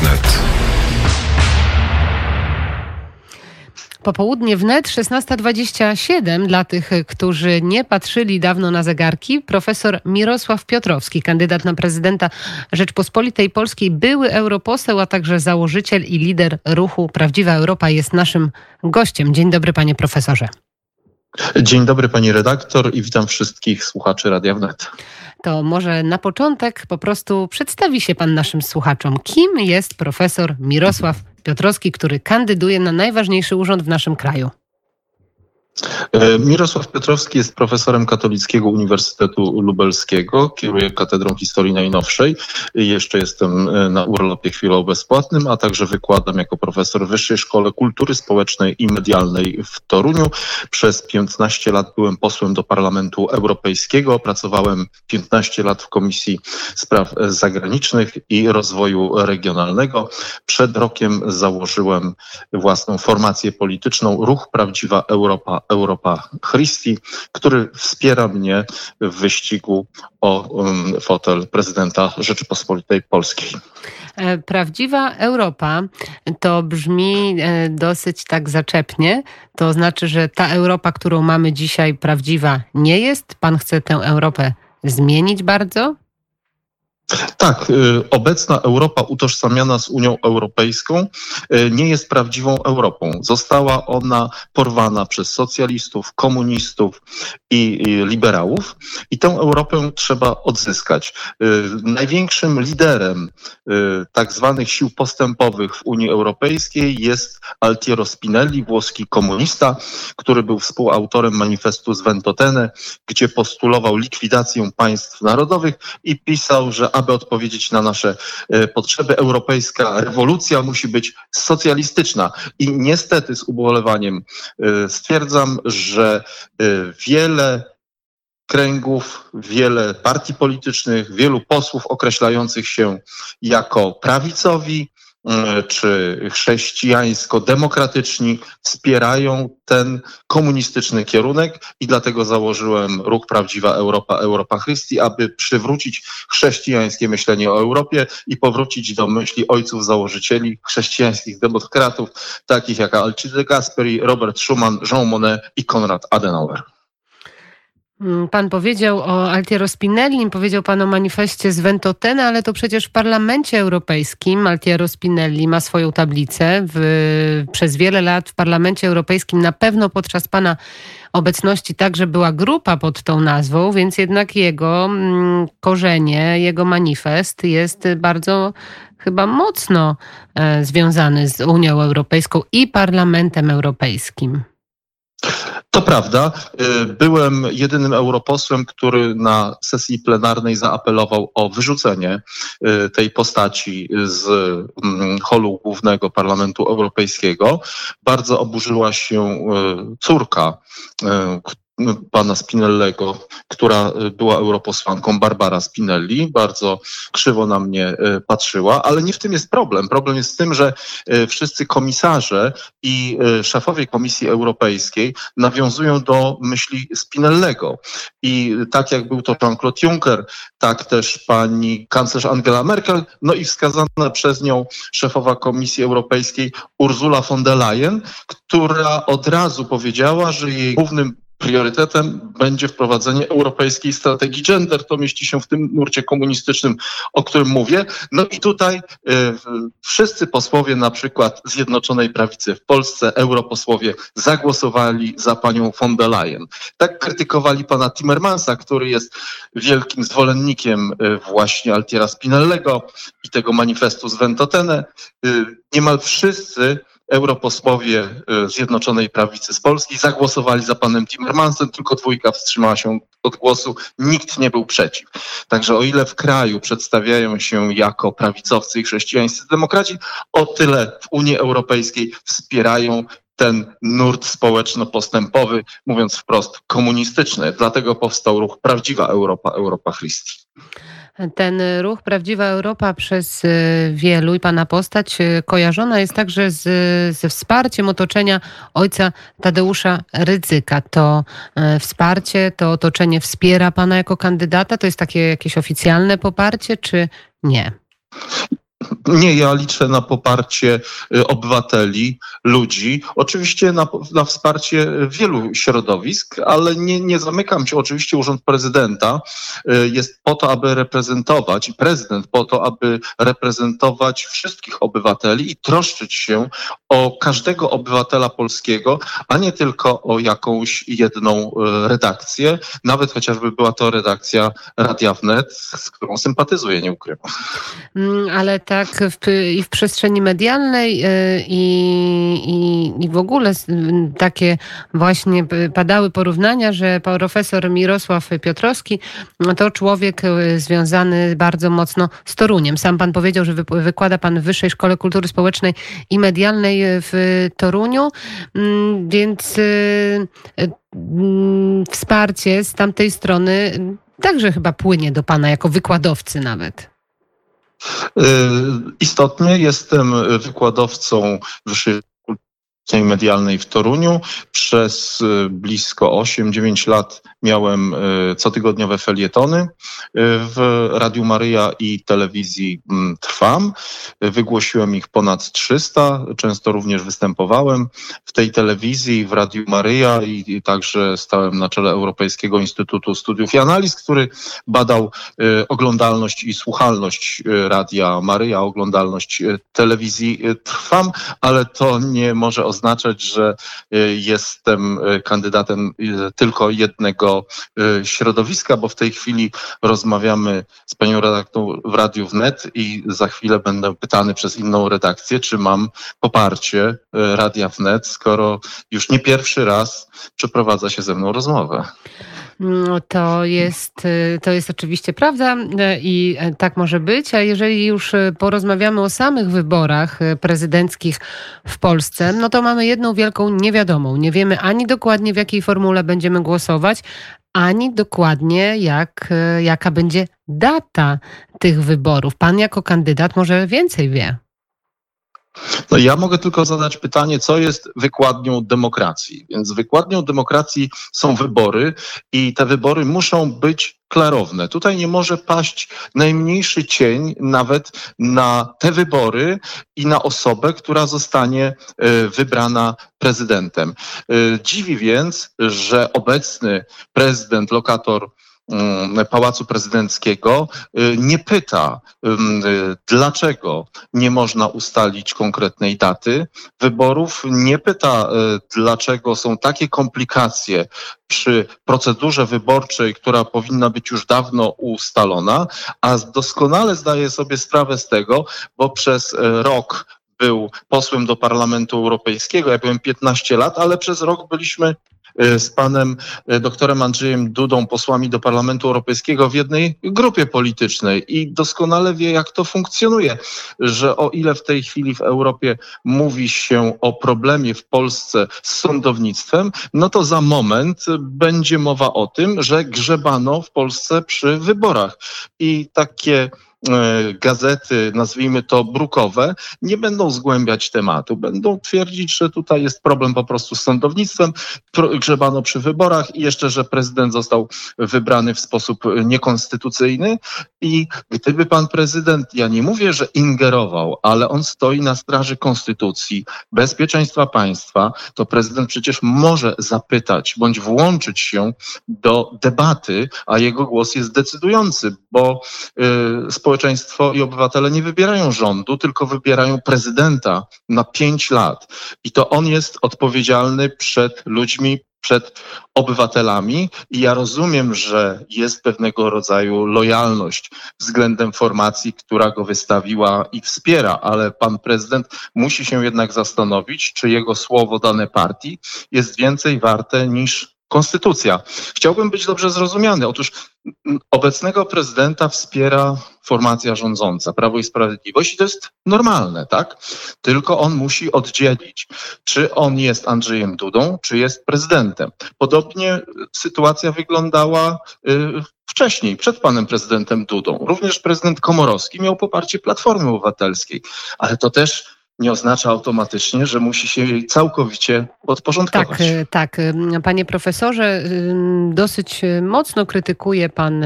wnet. Popołudnie wnet 16.27 dla tych, którzy nie patrzyli dawno na zegarki. Profesor Mirosław Piotrowski, kandydat na prezydenta Rzeczpospolitej Polskiej, były europoseł, a także założyciel i lider ruchu Prawdziwa Europa jest naszym gościem. Dzień dobry panie profesorze. Dzień dobry pani redaktor i witam wszystkich słuchaczy Radia Wnet. To może na początek po prostu przedstawi się pan naszym słuchaczom. Kim jest profesor Mirosław Piotrowski, który kandyduje na najważniejszy urząd w naszym kraju? E, Mirosław Piotrowski jest profesorem Katolickiego Uniwersytetu Lubelskiego, kieruje Katedrą Historii Najnowszej. Jeszcze jestem e, na urlopie chwilowo bezpłatnym, a także wykładam jako profesor w Wyższej Szkole Kultury Społecznej i Medialnej w Toruniu. Przez 15 lat byłem posłem do Parlamentu Europejskiego. Pracowałem 15 lat w Komisji Spraw Zagranicznych i Rozwoju Regionalnego. Przed rokiem założyłem własną formację polityczną Ruch Prawdziwa Europa Europa Christi, który wspiera mnie w wyścigu o um, fotel prezydenta Rzeczypospolitej Polskiej. E, prawdziwa Europa to brzmi e, dosyć tak zaczepnie. To znaczy, że ta Europa, którą mamy dzisiaj, prawdziwa nie jest. Pan chce tę Europę zmienić bardzo? Tak, y, obecna Europa utożsamiana z Unią Europejską y, nie jest prawdziwą Europą. Została ona porwana przez socjalistów, komunistów i liberałów i tę Europę trzeba odzyskać. Y, największym liderem tak zwanych sił postępowych w Unii Europejskiej jest Altiero Spinelli, włoski komunista, który był współautorem manifestu z Ventotene, gdzie postulował likwidację państw narodowych i pisał, że aby odpowiedzieć na nasze e, potrzeby, europejska rewolucja musi być socjalistyczna. I niestety z ubolewaniem e, stwierdzam, że e, wiele kręgów, wiele partii politycznych, wielu posłów określających się jako prawicowi, czy chrześcijańsko-demokratyczni wspierają ten komunistyczny kierunek i dlatego założyłem ruch Prawdziwa Europa, Europa Christi, aby przywrócić chrześcijańskie myślenie o Europie i powrócić do myśli ojców założycieli chrześcijańskich demokratów, takich jak Alcide Gasperi, Robert Schuman, Jean Monnet i Konrad Adenauer. Mm, pan powiedział o Altiero Spinelli, powiedział Pan o manifestie z Ventotene, ale to przecież w Parlamencie Europejskim Altiero Spinelli ma swoją tablicę. W, przez wiele lat w Parlamencie Europejskim na pewno podczas Pana obecności także była grupa pod tą nazwą, więc jednak jego mm, korzenie, jego manifest jest bardzo chyba mocno e, związany z Unią Europejską i Parlamentem Europejskim. To prawda. Y, byłem jedynym europosłem, który na sesji plenarnej zaapelował o wyrzucenie y, tej postaci z mm, holu głównego Parlamentu Europejskiego. Bardzo oburzyła się y, córka, pana Spinellego, która y, była europosłanką, Barbara Spinelli, bardzo krzywo na mnie y, patrzyła, ale nie w tym jest problem. Problem jest w tym, że y, wszyscy komisarze i szefowie Komisji Europejskiej nawiązują do myśli Spinellego. I tak jak był to Jean-Claude Juncker, tak też pani kanclerz Angela Merkel, no i wskazana przez nią szefowa Komisji Europejskiej Ursula von der Leyen, która od razu powiedziała, że jej głównym priorytetem będzie wprowadzenie europejskiej strategii gender. To mieści się w tym nurcie komunistycznym, o którym mówię. No i tutaj y, wszyscy posłowie, na przykład Zjednoczonej Prawicy w Polsce, europosłowie, zagłosowali za panią von der Leyen. Tak krytykowali pana Timmermansa, który jest wielkim zwolennikiem y, właśnie Altiera Spinellego i tego manifestu z Ventotene. Y, niemal wszyscy europosłowie e, Zjednoczonej Prawicy z Polski zagłosowali za panem Timmermansem, tylko dwójka wstrzymała się od głosu, nikt nie był przeciw. Także o ile w kraju przedstawiają się jako prawicowcy i chrześcijańscy demokraci, o tyle w Unii Europejskiej wspierają ten nurt społeczno-postępowy, mówiąc wprost komunistyczny. Dlatego powstał ruch Prawdziwa Europa, Europa Christi. Ten ruch Prawdziwa Europa przez y, wielu i Pana postać y, kojarzona jest także z, ze wsparciem otoczenia ojca Tadeusza Rydzyka. To y, wsparcie, to otoczenie wspiera Pana jako kandydata? To jest takie jakieś oficjalne poparcie, czy nie? Nie, ja liczę na poparcie y, obywateli, ludzi, oczywiście na, na wsparcie wielu środowisk, ale nie, nie zamykam się. Oczywiście Urząd Prezydenta y, jest po to, aby reprezentować, i prezydent po to, aby reprezentować wszystkich obywateli i troszczyć się o każdego obywatela polskiego, a nie tylko o jakąś jedną y, redakcję, nawet chociażby była to redakcja Radia Wnet, z którą sympatyzuję, nie ukrywam. Mm, ale tak w, i w przestrzeni medialnej y, i, i, i w ogóle takie właśnie padały porównania, że profesor Mirosław Piotrowski to człowiek y, związany bardzo mocno z Toruniem. Sam pan powiedział, że wykłada pan w Wyższej Szkole Kultury Społecznej i Medialnej w Toruniu, mm, więc mm, wsparcie z tamtej strony także chyba płynie do pana jako wykładowcy nawet. Y, istotnie jestem wykładowcą Wyższej medialnej w Toruniu. Przez y, blisko 8-9 lat miałem y, cotygodniowe felietony w Radiu Maryja i telewizji mm, Trwam. Wygłosiłem ich ponad 300, często również występowałem w tej telewizji, w Radiu Maryja i także stałem na czele Europejskiego Instytutu Studiów i Analiz, który badał oglądalność i słuchalność Radia Maryja, oglądalność telewizji Trwam, ale to nie może oznaczać, że jestem kandydatem tylko jednego środowiska, bo w tej chwili rozmawiamy z panią redaktorą w Radiu Wnet i za chwilę będę pytany przez inną redakcję, czy mam poparcie Radia Wnet, skoro już nie pierwszy raz przeprowadza się ze mną rozmowę. No, to jest, y, to jest oczywiście prawda y, i y, tak może być, a jeżeli już porozmawiamy o samych wyborach prezydenckich w Polsce, no to mamy jedną wielką niewiadomą. Nie wiemy ani dokładnie w jakiej formule będziemy głosować, ani dokładnie jak, jaka będzie data tych wyborów. Pan jako kandydat może więcej wie. No ja mogę tylko zadać pytanie, co jest wykładnią demokracji. Więc wykładnią demokracji są wybory i te wybory muszą być klarowne. Tutaj nie może paść najmniejszy cień nawet na te wybory i na osobę, która zostanie e, wybrana prezydentem. E, dziwi więc, że obecny prezydent, lokator Pałacu Prezydenckiego y, nie pyta, y, dlaczego nie można ustalić konkretnej daty wyborów, nie pyta, y, dlaczego są takie komplikacje przy procedurze wyborczej, która powinna być już dawno ustalona, a doskonale zdaje sobie sprawę z tego, bo przez rok był posłem do Parlamentu Europejskiego. Ja byłem 15 lat, ale przez rok byliśmy z panem e, doktorem Andrzejem Dudą, posłami do Parlamentu Europejskiego w jednej grupie politycznej i doskonale wie, jak to funkcjonuje, że o ile w tej chwili w Europie mówi się o problemie w Polsce z sądownictwem, no to za moment będzie mowa o tym, że grzebano w Polsce przy wyborach. I takie gazety, nazwijmy to brukowe, nie będą zgłębiać tematu. Będą twierdzić, że tutaj jest problem po prostu z sądownictwem, grzebano przy wyborach i jeszcze, że prezydent został wybrany w sposób niekonstytucyjny. I gdyby pan prezydent, ja nie mówię, że ingerował, ale on stoi na straży konstytucji, bezpieczeństwa państwa, to prezydent przecież może zapytać bądź włączyć się do debaty, a jego głos jest decydujący, bo y, społeczeństwo i obywatele nie wybierają rządu, tylko wybierają prezydenta na pięć lat. I to on jest odpowiedzialny przed ludźmi, przed obywatelami i ja rozumiem, że jest pewnego rodzaju lojalność względem formacji, która go wystawiła i wspiera, ale pan prezydent musi się jednak zastanowić, czy jego słowo dane partii jest więcej warte niż konstytucja. Chciałbym być dobrze zrozumiany. Otóż obecnego prezydenta wspiera formacja rządząca, Prawo i Sprawiedliwość i to jest normalne, tak? Tylko on musi oddzielić, czy on jest Andrzejem Dudą, czy jest prezydentem. Podobnie sytuacja wyglądała y, wcześniej, przed panem prezydentem Dudą. Również prezydent Komorowski miał poparcie Platformy Obywatelskiej, ale to też nie oznacza automatycznie, że musi się jej całkowicie podporządkować. Tak, tak. Panie profesorze, dosyć mocno krytykuje pan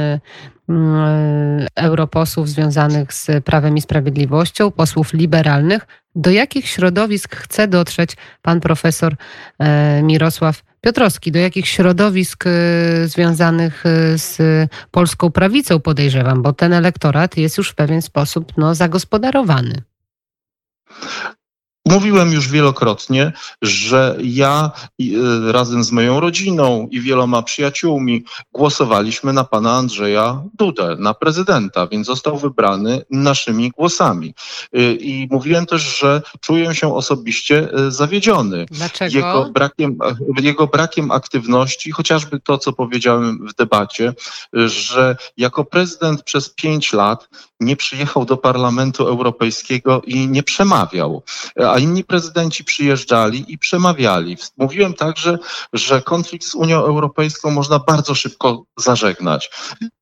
europosłów związanych z Prawem i Sprawiedliwością, posłów liberalnych. Do jakich środowisk chce dotrzeć pan profesor Mirosław Piotrowski? Do jakich środowisk związanych z polską prawicą podejrzewam, bo ten elektorat jest już w pewien sposób no, zagospodarowany. Mówiłem już wielokrotnie, że ja e, razem z moją rodziną i wieloma przyjaciółmi głosowaliśmy na pana Andrzeja Dudę, na prezydenta, więc został wybrany naszymi głosami. E, I mówiłem też, że czuję się osobiście e, zawiedziony. Dlaczego? Jego brakiem, jego brakiem aktywności, chociażby to, co powiedziałem w debacie, że jako prezydent przez pięć lat nie przyjechał do Parlamentu Europejskiego i nie przemawiał a inni prezydenci przyjeżdżali i przemawiali. Mówiłem także, że konflikt z Unią Europejską można bardzo szybko zażegnać.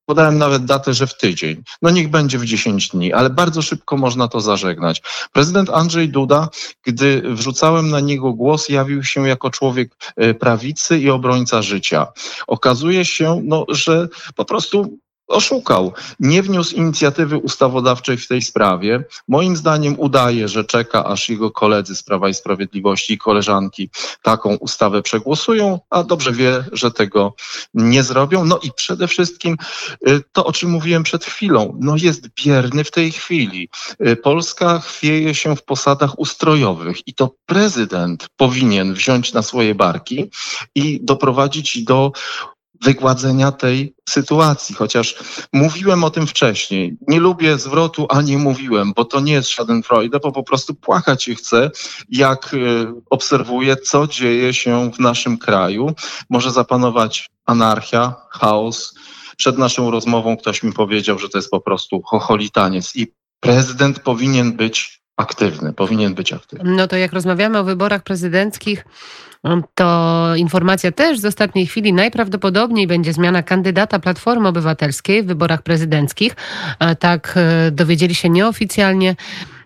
Podałem nawet datę, że w tydzień. No niech będzie w 10 dni, ale bardzo szybko można to zażegnać. Prezydent Andrzej Duda, gdy wrzucałem na niego głos, jawił się jako człowiek e, prawicy i obrońca życia. Okazuje się, no, że po prostu oszukał. Nie wniósł inicjatywy ustawodawczej w tej sprawie. Moim zdaniem udaje, że czeka, aż jego koledzy z Prawa i Sprawiedliwości i koleżanki taką ustawę przegłosują, a dobrze wie, że tego nie zrobią. No i przede wszystkim y, to, o czym mówiłem przed chwilą, no jest bierny w tej chwili. Y, Polska chwieje się w posadach ustrojowych i to prezydent powinien wziąć na swoje barki i doprowadzić do wygładzenia tej sytuacji, chociaż mówiłem o tym wcześniej. Nie lubię zwrotu, a nie mówiłem, bo to nie jest Schadenfreude, bo po prostu płakać się chcę, jak e, obserwuję, co dzieje się w naszym kraju. Może zapanować anarchia, chaos. Przed naszą rozmową ktoś mi powiedział, że to jest po prostu chocholitaniec i prezydent powinien być aktywny, powinien być aktywny. No to jak rozmawiamy o wyborach prezydenckich, to informacja też z ostatniej chwili najprawdopodobniej będzie zmiana kandydata Platformy Obywatelskiej w wyborach prezydenckich. Tak e, dowiedzieli się nieoficjalnie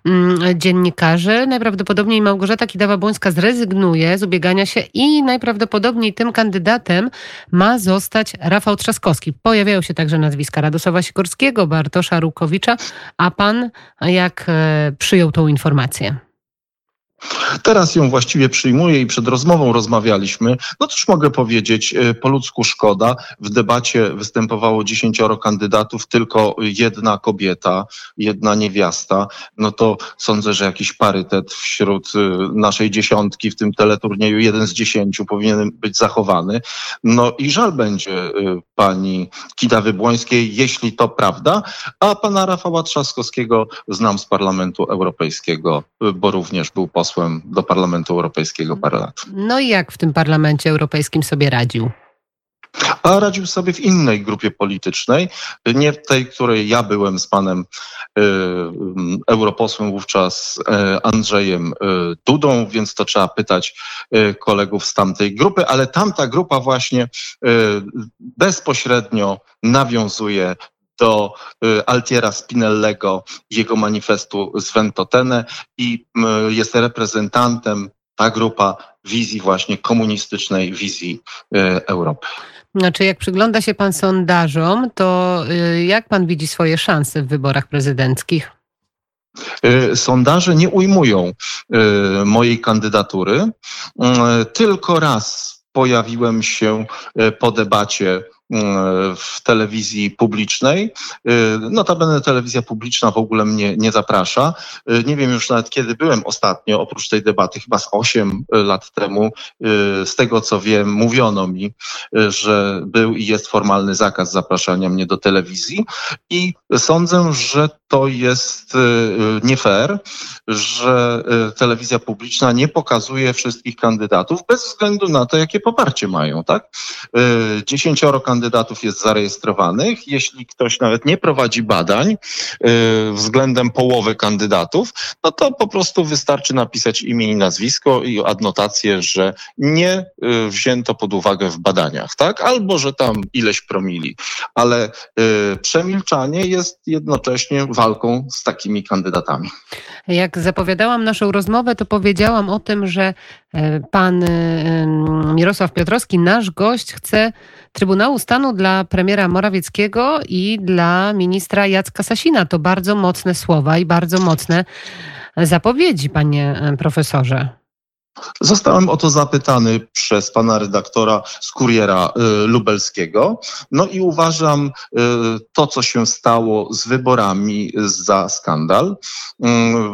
mm, dziennikarze. Najprawdopodobniej Małgorzata Kidawa-Błońska zrezygnuje z ubiegania się i najprawdopodobniej tym kandydatem ma zostać Rafał Trzaskowski. Pojawiają się także nazwiska Radosława Sikorskiego, Bartosza Rukowicza. A pan jak e, przyjął tą informację? Teraz ją właściwie przyjmuję i przed rozmową rozmawialiśmy. No cóż mogę powiedzieć, e, po ludzku szkoda. W debacie występowało dziesięcioro kandydatów, tylko jedna kobieta, jedna niewiasta. No to sądzę, że jakiś parytet wśród e, naszej dziesiątki w tym teleturnieju, jeden z dziesięciu powinien być zachowany. No i żal będzie e, pani Kidawy Błońskiej, jeśli to prawda, a pana Rafała Trzaskowskiego znam z Parlamentu Europejskiego, bo również był posłem do Parlamentu Europejskiego parę lat. No i jak w tym Parlamencie Europejskim sobie radził? a radził sobie w innej grupie politycznej, nie w tej, której ja byłem z panem y, europosłem wówczas y, Andrzejem y, Dudą, więc to trzeba pytać y, kolegów z tamtej grupy, ale tamta grupa właśnie y, bezpośrednio nawiązuje do y, Altiera Spinellego, jego manifestu z Ventotene i jest reprezentantem ta grupa wizji właśnie komunistycznej wizji y, Europy. Znaczy, jak przygląda się pan sondażom, to y, jak pan widzi swoje szanse w wyborach prezydenckich? Sondaże nie ujmują mojej kandydatury. Tylko raz pojawiłem się po debacie w telewizji publicznej. Notabene telewizja publiczna w ogóle mnie nie zaprasza. Nie wiem już nawet kiedy byłem ostatnio, oprócz tej debaty, chyba z 8 lat temu. Z tego co wiem, mówiono mi, że był i jest formalny zakaz zapraszania mnie do telewizji i sądzę, że to jest nie fair, że telewizja publiczna nie pokazuje wszystkich kandydatów bez względu na to, jakie poparcie mają, tak? Dziesięcioro kandydatów kandydatów jest zarejestrowanych. Jeśli ktoś nawet nie prowadzi badań y, względem połowy kandydatów, no to po prostu wystarczy napisać imię i nazwisko i adnotację, że nie y, wzięto pod uwagę w badaniach, tak? Albo, że tam ileś promili. Ale y, przemilczanie jest jednocześnie walką z takimi kandydatami. Jak zapowiadałam naszą rozmowę, to powiedziałam o tym, że pan e, Mirosław Piotrowski, nasz gość, chce Trybunału Stanu dla premiera Morawieckiego i dla ministra Jacka Sasina. To bardzo mocne słowa i bardzo mocne zapowiedzi, panie e, profesorze. Zostałem o to zapytany przez pana redaktora z kuriera y, lubelskiego. No i uważam y, to, co się stało z wyborami za skandal. Y,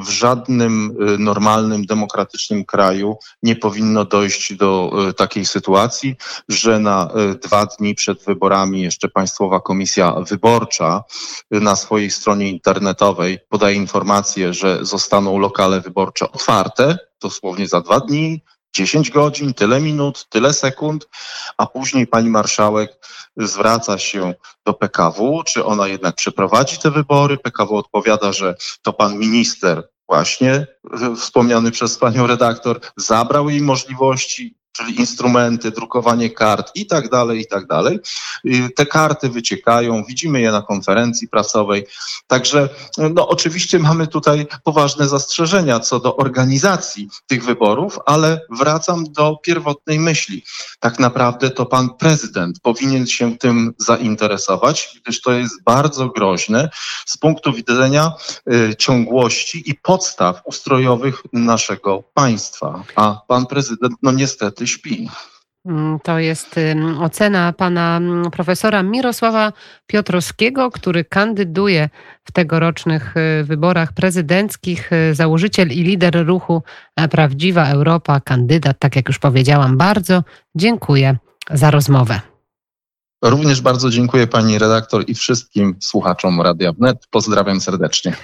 w żadnym normalnym, demokratycznym kraju nie powinno dojść do takiej sytuacji, że na dwa dni przed wyborami jeszcze Państwowa Komisja Wyborcza na swojej stronie internetowej podaje informację, że zostaną lokale wyborcze otwarte dosłownie za dwa dni, 10 godzin, tyle minut, tyle sekund, a później pani marszałek zwraca się do PKW, czy ona jednak przeprowadzi te wybory. PKW odpowiada, że to pan minister właśnie wspomniany przez panią redaktor zabrał jej możliwości czyli instrumenty, drukowanie kart i tak dalej, i tak dalej. Te karty wyciekają, widzimy je na konferencji prasowej. Także no, oczywiście mamy tutaj poważne zastrzeżenia co do organizacji tych wyborów, ale wracam do pierwotnej myśli. Tak naprawdę to pan prezydent powinien się tym zainteresować, gdyż to jest bardzo groźne z punktu widzenia y, ciągłości i podstaw ustrojowych naszego państwa. A pan prezydent, no niestety, śpi. Mm, to jest ocena pana mm, profesora Mirosława Piotrowskiego, który kandyduje w tegorocznych y, wyborach prezydenckich. Y, założyciel i lider ruchu e, Prawdziwa Europa, kandydat, tak jak już powiedziałam. Bardzo dziękuję za rozmowę. Również bardzo dziękuję pani redaktor i wszystkim słuchaczom Radia Wnet. Pozdrawiam serdecznie.